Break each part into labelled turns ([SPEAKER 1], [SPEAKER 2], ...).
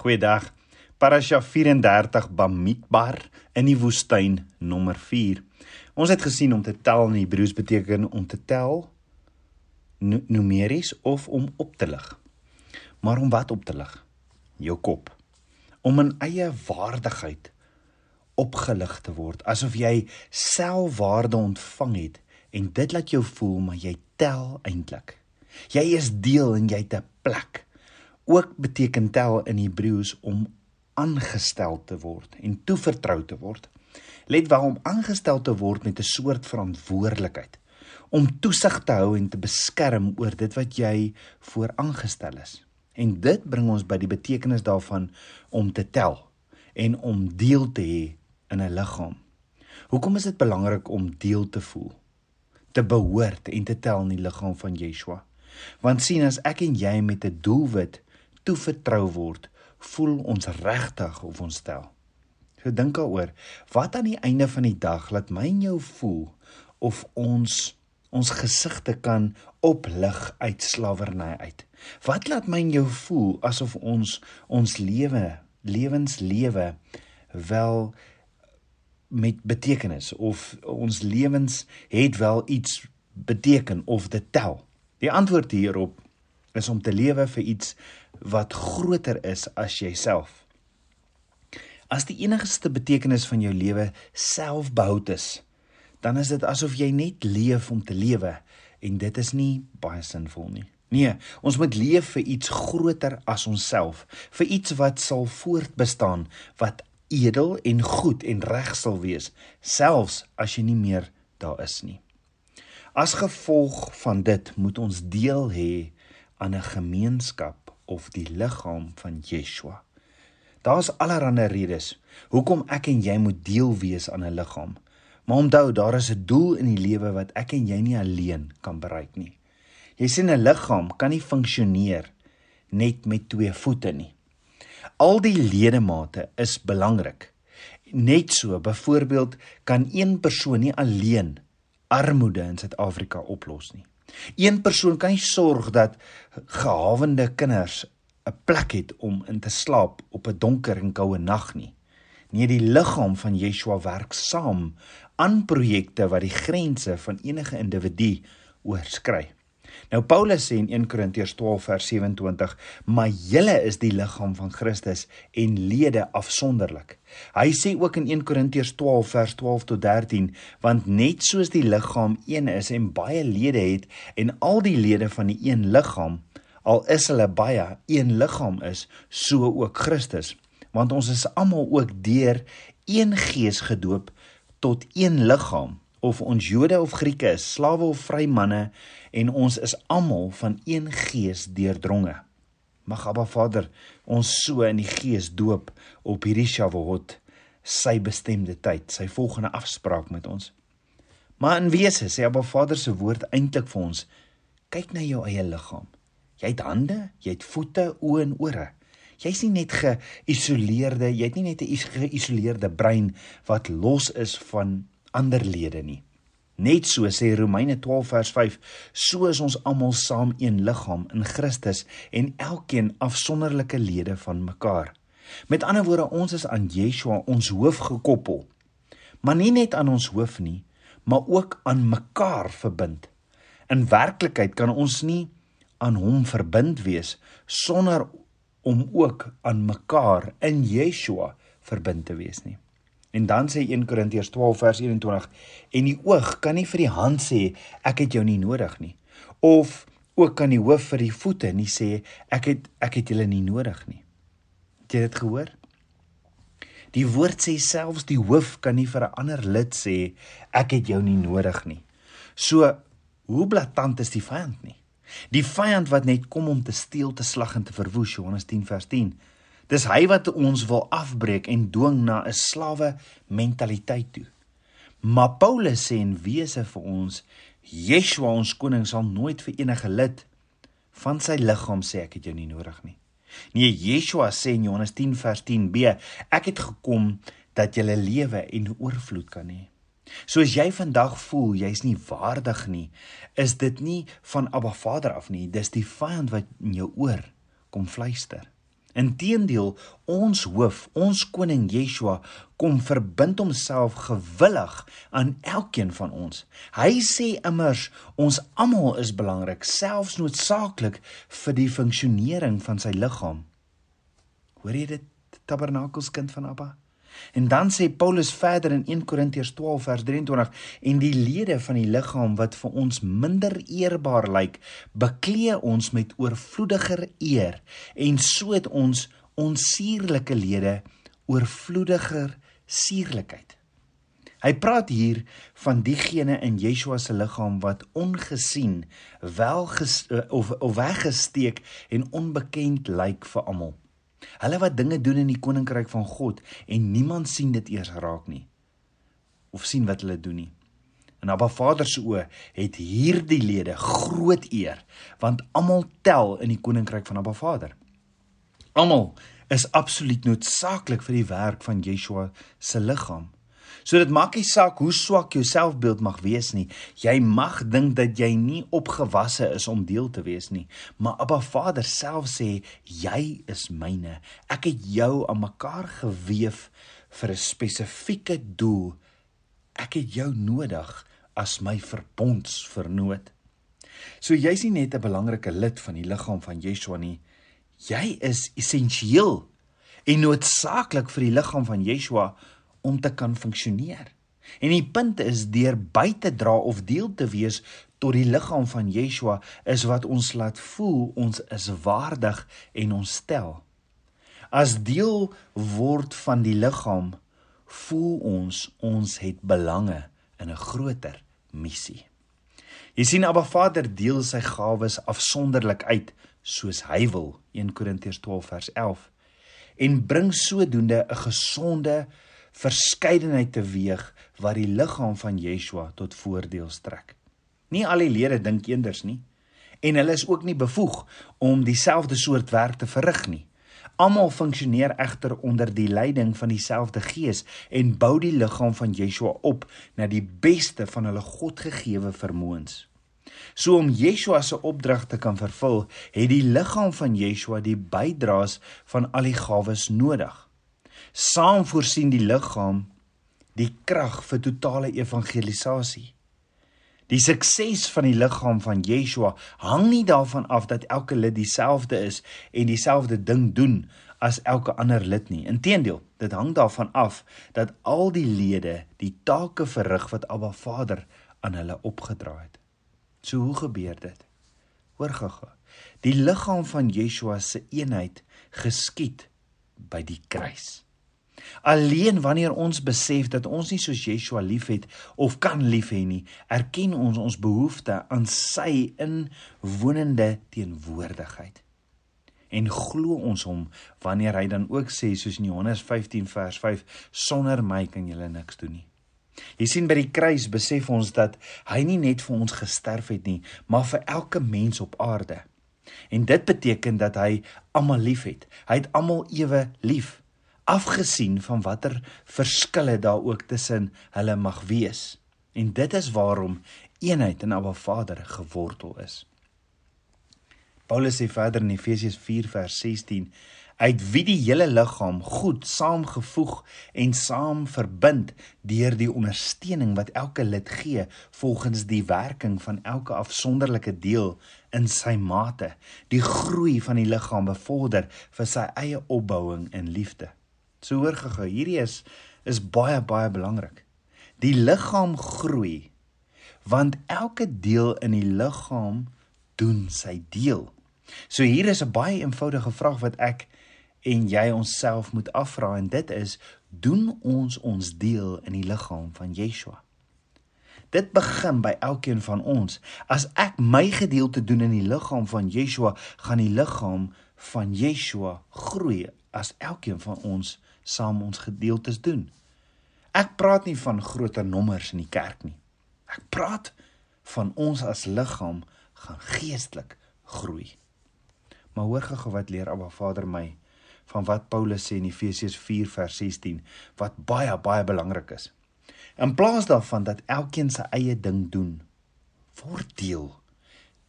[SPEAKER 1] Goeiedag. Parasha 34 Bamidbar in die woestyn nommer 4. Ons het gesien om te tel in Hebreëus beteken om te tel numeries of om op te lig. Maar om wat op te lig? Jou kop. Om in eie waardigheid opgelig te word, asof jy selfwaarde ontvang het en dit laat jou voel maar jy tel eintlik. Jy is deel en jy het 'n plek ook beteken tel in Hebreëus om aangestel te word en toevertrou te word. Let wel om aangestel te word met 'n soort verantwoordelikheid om toesig te hou en te beskerm oor dit wat jy vooraangestel is. En dit bring ons by die betekenis daarvan om te tel en om deel te hê in 'n liggaam. Hoekom is dit belangrik om deel te voel? Te behoort en te tel in die liggaam van Yeshua. Want sien as ek en jy met 'n doelwit toevertrou word, voel ons regtig of ons stel. So dink daaroor, wat aan die einde van die dag laat my en jou voel of ons ons gesigte kan oplig uit slawerny uit. Wat laat my en jou voel asof ons ons lewe, lewenslewe wel met betekenis of ons lewens het wel iets beteken of dit tel. Die antwoord hierop is om te lewe vir iets wat groter is as jouself. As die enigste betekenis van jou lewe selfbehoud is, dan is dit asof jy net leef om te lewe en dit is nie baie sinvol nie. Nee, ons moet leef vir iets groter as onsself, vir iets wat sal voortbestaan, wat edel en goed en reg sal wees, selfs as jy nie meer daar is nie. As gevolg van dit moet ons deel hê aan 'n gemeenskap of die liggaam van Yeshua. Daar's allerlei redes hoekom ek en jy moet deel wees aan 'n liggaam. Maar onthou, daar is 'n doel in die lewe wat ek en jy nie alleen kan bereik nie. Jy sien 'n liggaam kan nie funksioneer net met twee voete nie. Al die ledemate is belangrik. Net so, byvoorbeeld, kan een persoon nie alleen armoede in Suid-Afrika oplos nie. Een persoon kan nie sorg dat gehawende kinders 'n plek het om in te slaap op 'n donker en koue nag nie. Nee, die liggaam van Yeshua werk saam aan projekte wat die grense van enige individu oorskry. Nou Paulus sê in 1 Korintiërs 12 vers 27, "Maar julle is die liggaam van Christus en lede afsonderlik." Hy sê ook in 1 Korintiërs 12 vers 12 tot 13, "Want net soos die liggaam een is en baie lede het en al die lede van die een liggaam, al is hulle baie, een liggaam is, so ook Christus, want ons is almal ook deur een gees gedoop tot een liggaam." Of ons Jode of Grieke is, slawe of vry manne en ons is almal van een gees deurdronge. Mag Abba Vader ons so in die gees doop op hierdie Shavuot, sy bestemde tyd, sy volgende afspraak met ons. Maar in wese sê Abba Vader se woord eintlik vir ons: kyk na jou eie liggaam. Jy het hande, jy het voete, oë en ore. Jy's nie net geïsoleerde, jy het nie net 'n geïsoleerde brein wat los is van ander lede nie. Net so sê Romeine 12 vers 5, so is ons almal saam een liggaam in Christus en elkeen afsonderlike lede van mekaar. Met ander woorde, ons is aan Yeshua ons hoof gekoppel. Maar nie net aan ons hoof nie, maar ook aan mekaar verbind. In werklikheid kan ons nie aan hom verbind wees sonder om ook aan mekaar in Yeshua verbind te wees nie. En dan sê 1 Korintiërs 12 vers 21 en die oog kan nie vir die hand sê ek het jou nie nodig nie of ook kan die hoof vir die voete nie sê ek het ek het julle nie nodig nie. Het jy dit gehoor? Die woord sê selfs die hoof kan nie vir 'n ander lid sê ek het jou nie nodig nie. So hoe blaatant is die vyand nie? Die vyand wat net kom om te steel, te slag en te verwoes Johannes 10 vers 10. Dis hy wat ons wil afbreek en dwing na 'n slawe mentaliteit toe. Maar Paulus sê en wese vir ons, Yeshua ons koning sal nooit vir enige lid van sy liggaam sê ek het jou nie nodig nie. Nee, Yeshua sê in Johannes 10 vers 10b, ek het gekom dat jy lewe en oorvloed kan hê. Soos jy vandag voel jy's nie waardig nie, is dit nie van Abba Vader af nie, dis die vyand wat in jou oor kom fluister. Inteendeel, ons hoof, ons koning Yeshua kom verbind homself gewillig aan elkeen van ons. Hy sê immers ons almal is belangrik, selfs noodsaaklik vir die funksionering van sy liggaam. Hoor jy dit, tabernakelskind van Abba? En dan sê Paulus verder in 1 Korintiërs 12 vers 23 en die lede van die liggaam wat vir ons minder eerbaar lyk, beklee ons met oorvloediger eer en so het ons ons suurlike lede oorvloediger suurlikheid. Hy praat hier van diegene in Yeshua se liggaam wat ongesien, wel of of weggesteek en onbekend lyk vir almal. Hulle wat dinge doen in die koninkryk van God en niemand sien dit eers raak nie of sien wat hulle doen nie. En Abba Vader se oë het hierdie lede groot eer want almal tel in die koninkryk van Abba Vader. Almal is absoluut noodsaaklik vir die werk van Yeshua se liggaam. So dit maak nie saak hoe swak jou selfbeeld mag wees nie. Jy mag dink dat jy nie opgewasse is om deel te wees nie, maar Abba Vader self sê jy is myne. Ek het jou aan mekaar gewewe vir 'n spesifieke doel. Ek het jou nodig as my verbondsvernoot. So jy's nie net 'n belangrike lid van die liggaam van Yeshua nie. Jy is essensieel en noodsaaklik vir die liggaam van Yeshua om te kan funksioneer. En die punt is deur by te dra of deel te wees tot die liggaam van Yeshua is wat ons laat voel ons is waardig en ons stel. As deel word van die liggaam voel ons ons het belange in 'n groter missie. Jy sien Abba Vader deel sy gawes afsonderlik uit soos hy wil 1 Korintiërs 12 vers 11 en bring sodoende 'n gesonde verskeidenheid teweeg wat die liggaam van Yeshua tot voordeel strek. Nie al die lede dink eenders nie en hulle is ook nie bevoeg om dieselfde soort werk te verrig nie. Almal funksioneer egter onder die leiding van dieselfde Gees en bou die liggaam van Yeshua op na die beste van hulle Godgegewe vermoëns. So om Yeshua se opdrag te kan vervul, het die liggaam van Yeshua die bydraes van al die gawes nodig saam voorsien die liggaam die krag vir totale evangelisasie. Die sukses van die liggaam van Yeshua hang nie daarvan af dat elke lid dieselfde is en dieselfde ding doen as elke ander lid nie. Inteendeel, dit hang daarvan af dat al die lede die take verrig wat Abba Vader aan hulle opgedra het. So hoe gebeur dit? Hoor gaga. Die liggaam van Yeshua se eenheid geskied by die kruis. Alleen wanneer ons besef dat ons nie soos Yeshua liefhet of kan lief hê nie, erken ons ons behoefte aan sy inwonende teenwoordigheid. En glo ons hom wanneer hy dan ook sê soos in Johannes 15 vers 5 sonder my kan julle niks doen nie. Jy sien by die kruis besef ons dat hy nie net vir ons gesterf het nie, maar vir elke mens op aarde. En dit beteken dat hy almal liefhet. Hy het almal ewe lief afgesien van watter verskille daar ook tussen hulle mag wees. En dit is waarom eenheid in Abba Vader gewortel is. Paulus sê verder in Efesiërs 4 vers 16 uit wie die hele liggaam goed saamgevoeg en saam verbind deur die ondersteuning wat elke lid gee volgens die werking van elke afsonderlike deel in sy mate die groei van die liggaam bevorder vir sy eie opbouing in liefde. So hoor gehou, hierdie is is baie baie belangrik. Die liggaam groei want elke deel in die liggaam doen sy deel. So hier is 'n baie eenvoudige vraag wat ek en jy onsself moet afvra en dit is doen ons ons deel in die liggaam van Yeshua. Dit begin by elkeen van ons. As ek my gedeelte doen in die liggaam van Yeshua, gaan die liggaam van Yeshua groei as elkeen van ons saam ons gedeeltes doen. Ek praat nie van groter nommers in die kerk nie. Ek praat van ons as liggaam gaan geestelik groei. Maar hoor gou wat leer Abba Vader my van wat Paulus sê in Efesiërs 4 vers 16 wat baie baie belangrik is. In plaas daarvan dat elkeen sy eie ding doen, word deel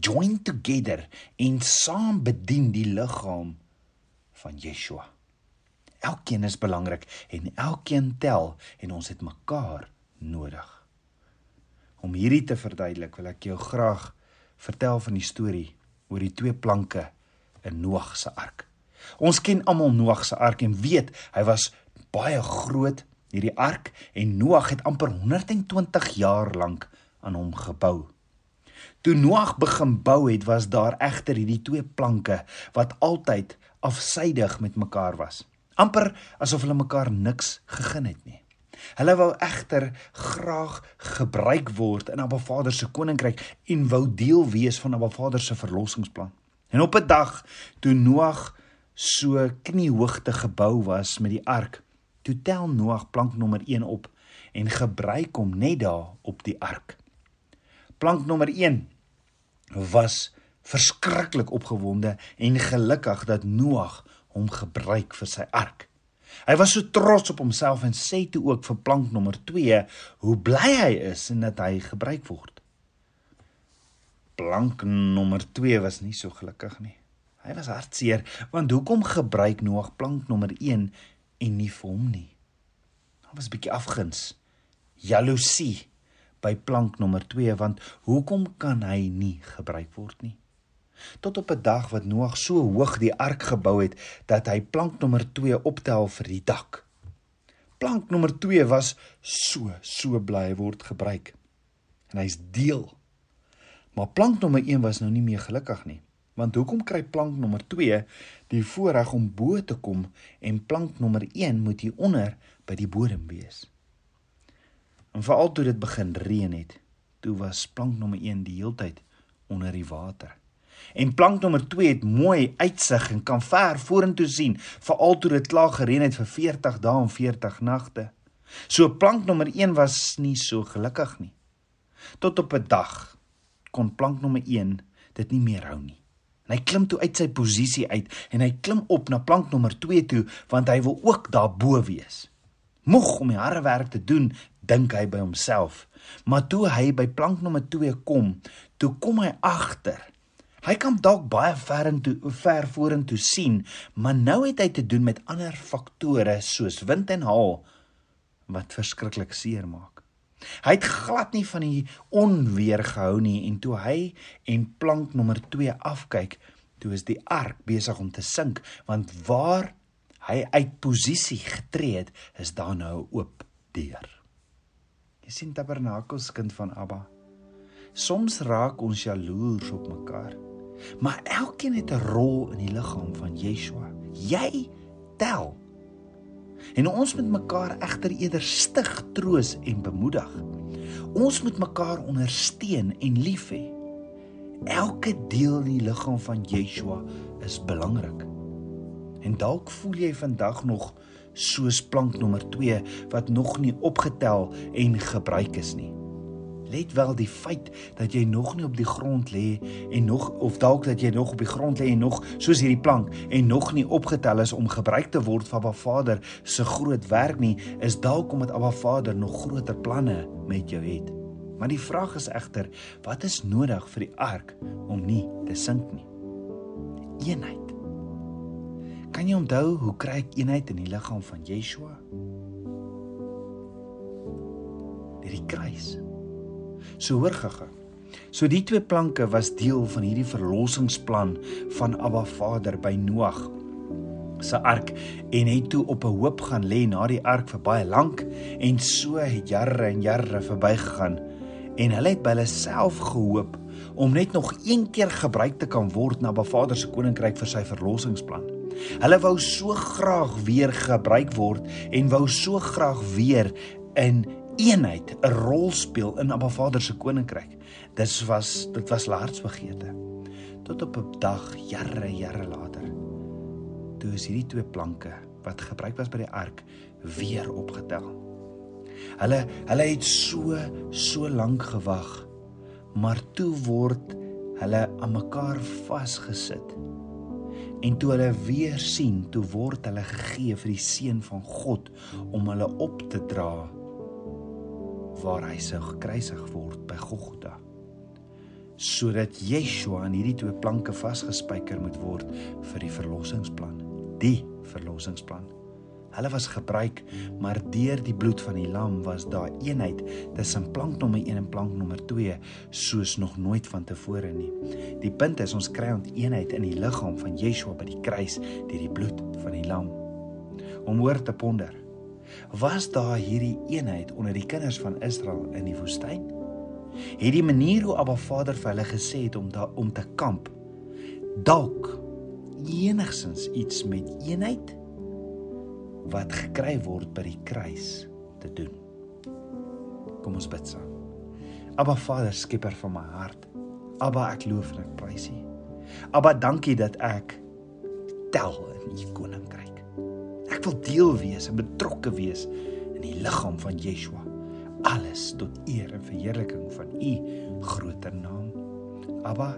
[SPEAKER 1] join together en saam bedien die liggaam van Yeshua. Elkeen is belangrik en elkeen tel en ons het mekaar nodig. Om hierdie te verduidelik, wil ek jou graag vertel van die storie oor die twee planke in Noag se ark. Ons ken almal Noag se ark en weet hy was baie groot hierdie ark en Noag het amper 120 jaar lank aan hom gebou. Toe Noag begin bou het, was daar egter hierdie twee planke wat altyd afsydig met mekaar was. Amper asof hulle mekaar niks gegeen het nie. Hulle wou egter graag gebruik word in Abba Vader se koninkryk en wou deel wees van Abba Vader se verlossingsplan. En op 'n dag toe Noag so kniehoogte gebou was met die ark, toe tel Noag plank nommer 1 op en gebruik hom net daar op die ark. Plank nommer 1 was verskriklik opgewonde en gelukkig dat Noag hom gebruik vir sy ark. Hy was so trots op homself en sê toe ook vir plank nommer 2 hoe bly hy is en dat hy gebruik word. Plank nommer 2 was nie so gelukkig nie. Hy was hartseer want hoekom gebruik Noag plank nommer 1 en nie vir hom nie? Daar was 'n bietjie afguns, jaloesie by plank nommer 2 want hoekom kan hy nie gebruik word nie? Tot op 'n dag wat Noag so hoog die ark gebou het dat hy plank nommer 2 optel vir die dak. Plank nommer 2 was so so bly word gebruik en hy's deel. Maar plank nommer 1 was nou nie meer gelukkig nie. Want hoekom kry plank nommer 2 die voorreg om bo te kom en plank nommer 1 moet hier onder by die bodem wees? En veral toe dit begin reën het, toe was plank nommer 1 die heeltyd onder die water. En plank nommer 2 het mooi uitsig en kan ver vorentoe sien, veral toe dit klaar gereën het vir 40 dae en 40 nagte. So plank nommer 1 was nie so gelukkig nie. Tot op 'n dag kon plank nommer 1 dit nie meer hou nie. En hy klim toe uit sy posisie uit en hy klim op na plank nommer 2 toe want hy wil ook daarbo wees. Moeg om die harde werk te doen, dink hy by homself. Maar toe hy by plank nommer 2 kom, toe kom hy agter. Hy kan dalk baie ver in toe ver vorentoe sien, maar nou het hy te doen met ander faktore soos wind en haal wat verskriklik seer maak. Hy het glad nie van die onweer gehou nie en toe hy en plank nommer 2 afkyk, toe is die ark besig om te sink want waar hy uit posisie getree het, is daar nou 'n oop deur. Jy sien tabernakels kind van Abba. Soms raak ons jaloers op mekaar. Maar elkeen het 'n rol in die liggaam van Yeshua. Jy tel. En ons moet mekaar egter eerder stig, troos en bemoedig. Ons moet mekaar ondersteun en lief hê. Elke deel in die liggaam van Yeshua is belangrik. En dalk voel jy vandag nog soos plank nommer 2 wat nog nie opgetel en gebruik is nie. Let wel die feit dat jy nog nie op die grond lê en nog of dalk dat jy nog op die grond lê en nog soos hierdie plank en nog nie opgetel is om gebruik te word van Abba Vader se groot werk nie, is dalk omdat Abba Vader nog groter planne met jou het. Maar die vraag is egter, wat is nodig vir die ark om nie te sink nie? Eenheid. Kan jy onthou hoe kry ek eenheid in die liggaam van Yeshua? Deur die kruis. So hoor gaga. So die twee planke was deel van hierdie verlossingsplan van Abba Vader by Noag se ark en het toe op 'n hoop gaan lê na die ark vir baie lank en so het jare en jare verbygegaan en hulle het by hulle self gehoop om net nog een keer gebruik te kan word na Abba Vader se koninkryk vir sy verlossingsplan. Hulle wou so graag weer gebruik word en wou so graag weer in eenheid 'n rol speel in Abba Vader se koninkryk. Dis was dit was hartsbegeerte. Tot op 'n dag jare jare later. Toe is hierdie twee planke wat gebruik was by die ark weer opgetel. Hulle hulle het so so lank gewag, maar toe word hulle aan mekaar vasgesit. En toe hulle weer sien, toe word hulle gegee vir die seun van God om hulle op te dra waar hy sou gekruisig word by Golgotha sodat Yeshua aan hierdie twee planke vasgespijker moet word vir die verlossingsplan. die verlossingsplan. Hulle was gebruik, maar deur die bloed van die lam was daar eenheid tussen plank nommer 1 en plank nommer 2 soos nog nooit vantevore nie. Die punt is ons kry ont eenheid in die liggaam van Yeshua by die kruis deur die bloed van die lam. Om hoor te ponder. Was daar hierdie eenheid onder die kinders van Israel in die woestyn? Het die manier hoe Abba Vader vir hulle gesê het om daar om te kamp dalk enigsins iets met eenheid wat gekry word by die kruis te doen. Kom ons bid saam. Abba Vader, skieper van my hart. Abba, ek loof en ek prys U. Abba, dankie dat ek tel in U koninkryk. Ek wil deel wees en betrokke wees in die liggaam van Yeshua. Alles tot eer en verheerliking van U groter naam. Abba,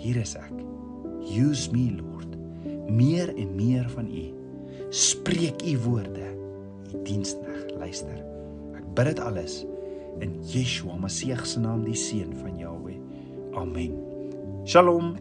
[SPEAKER 1] hier is ek. Use me, Lord. Meer en meer van U spreek u woorde. U diensnag luister. Ek bid dit alles in Yeshua Messie se naam, die seun van Jahweh. Amen. Shalom.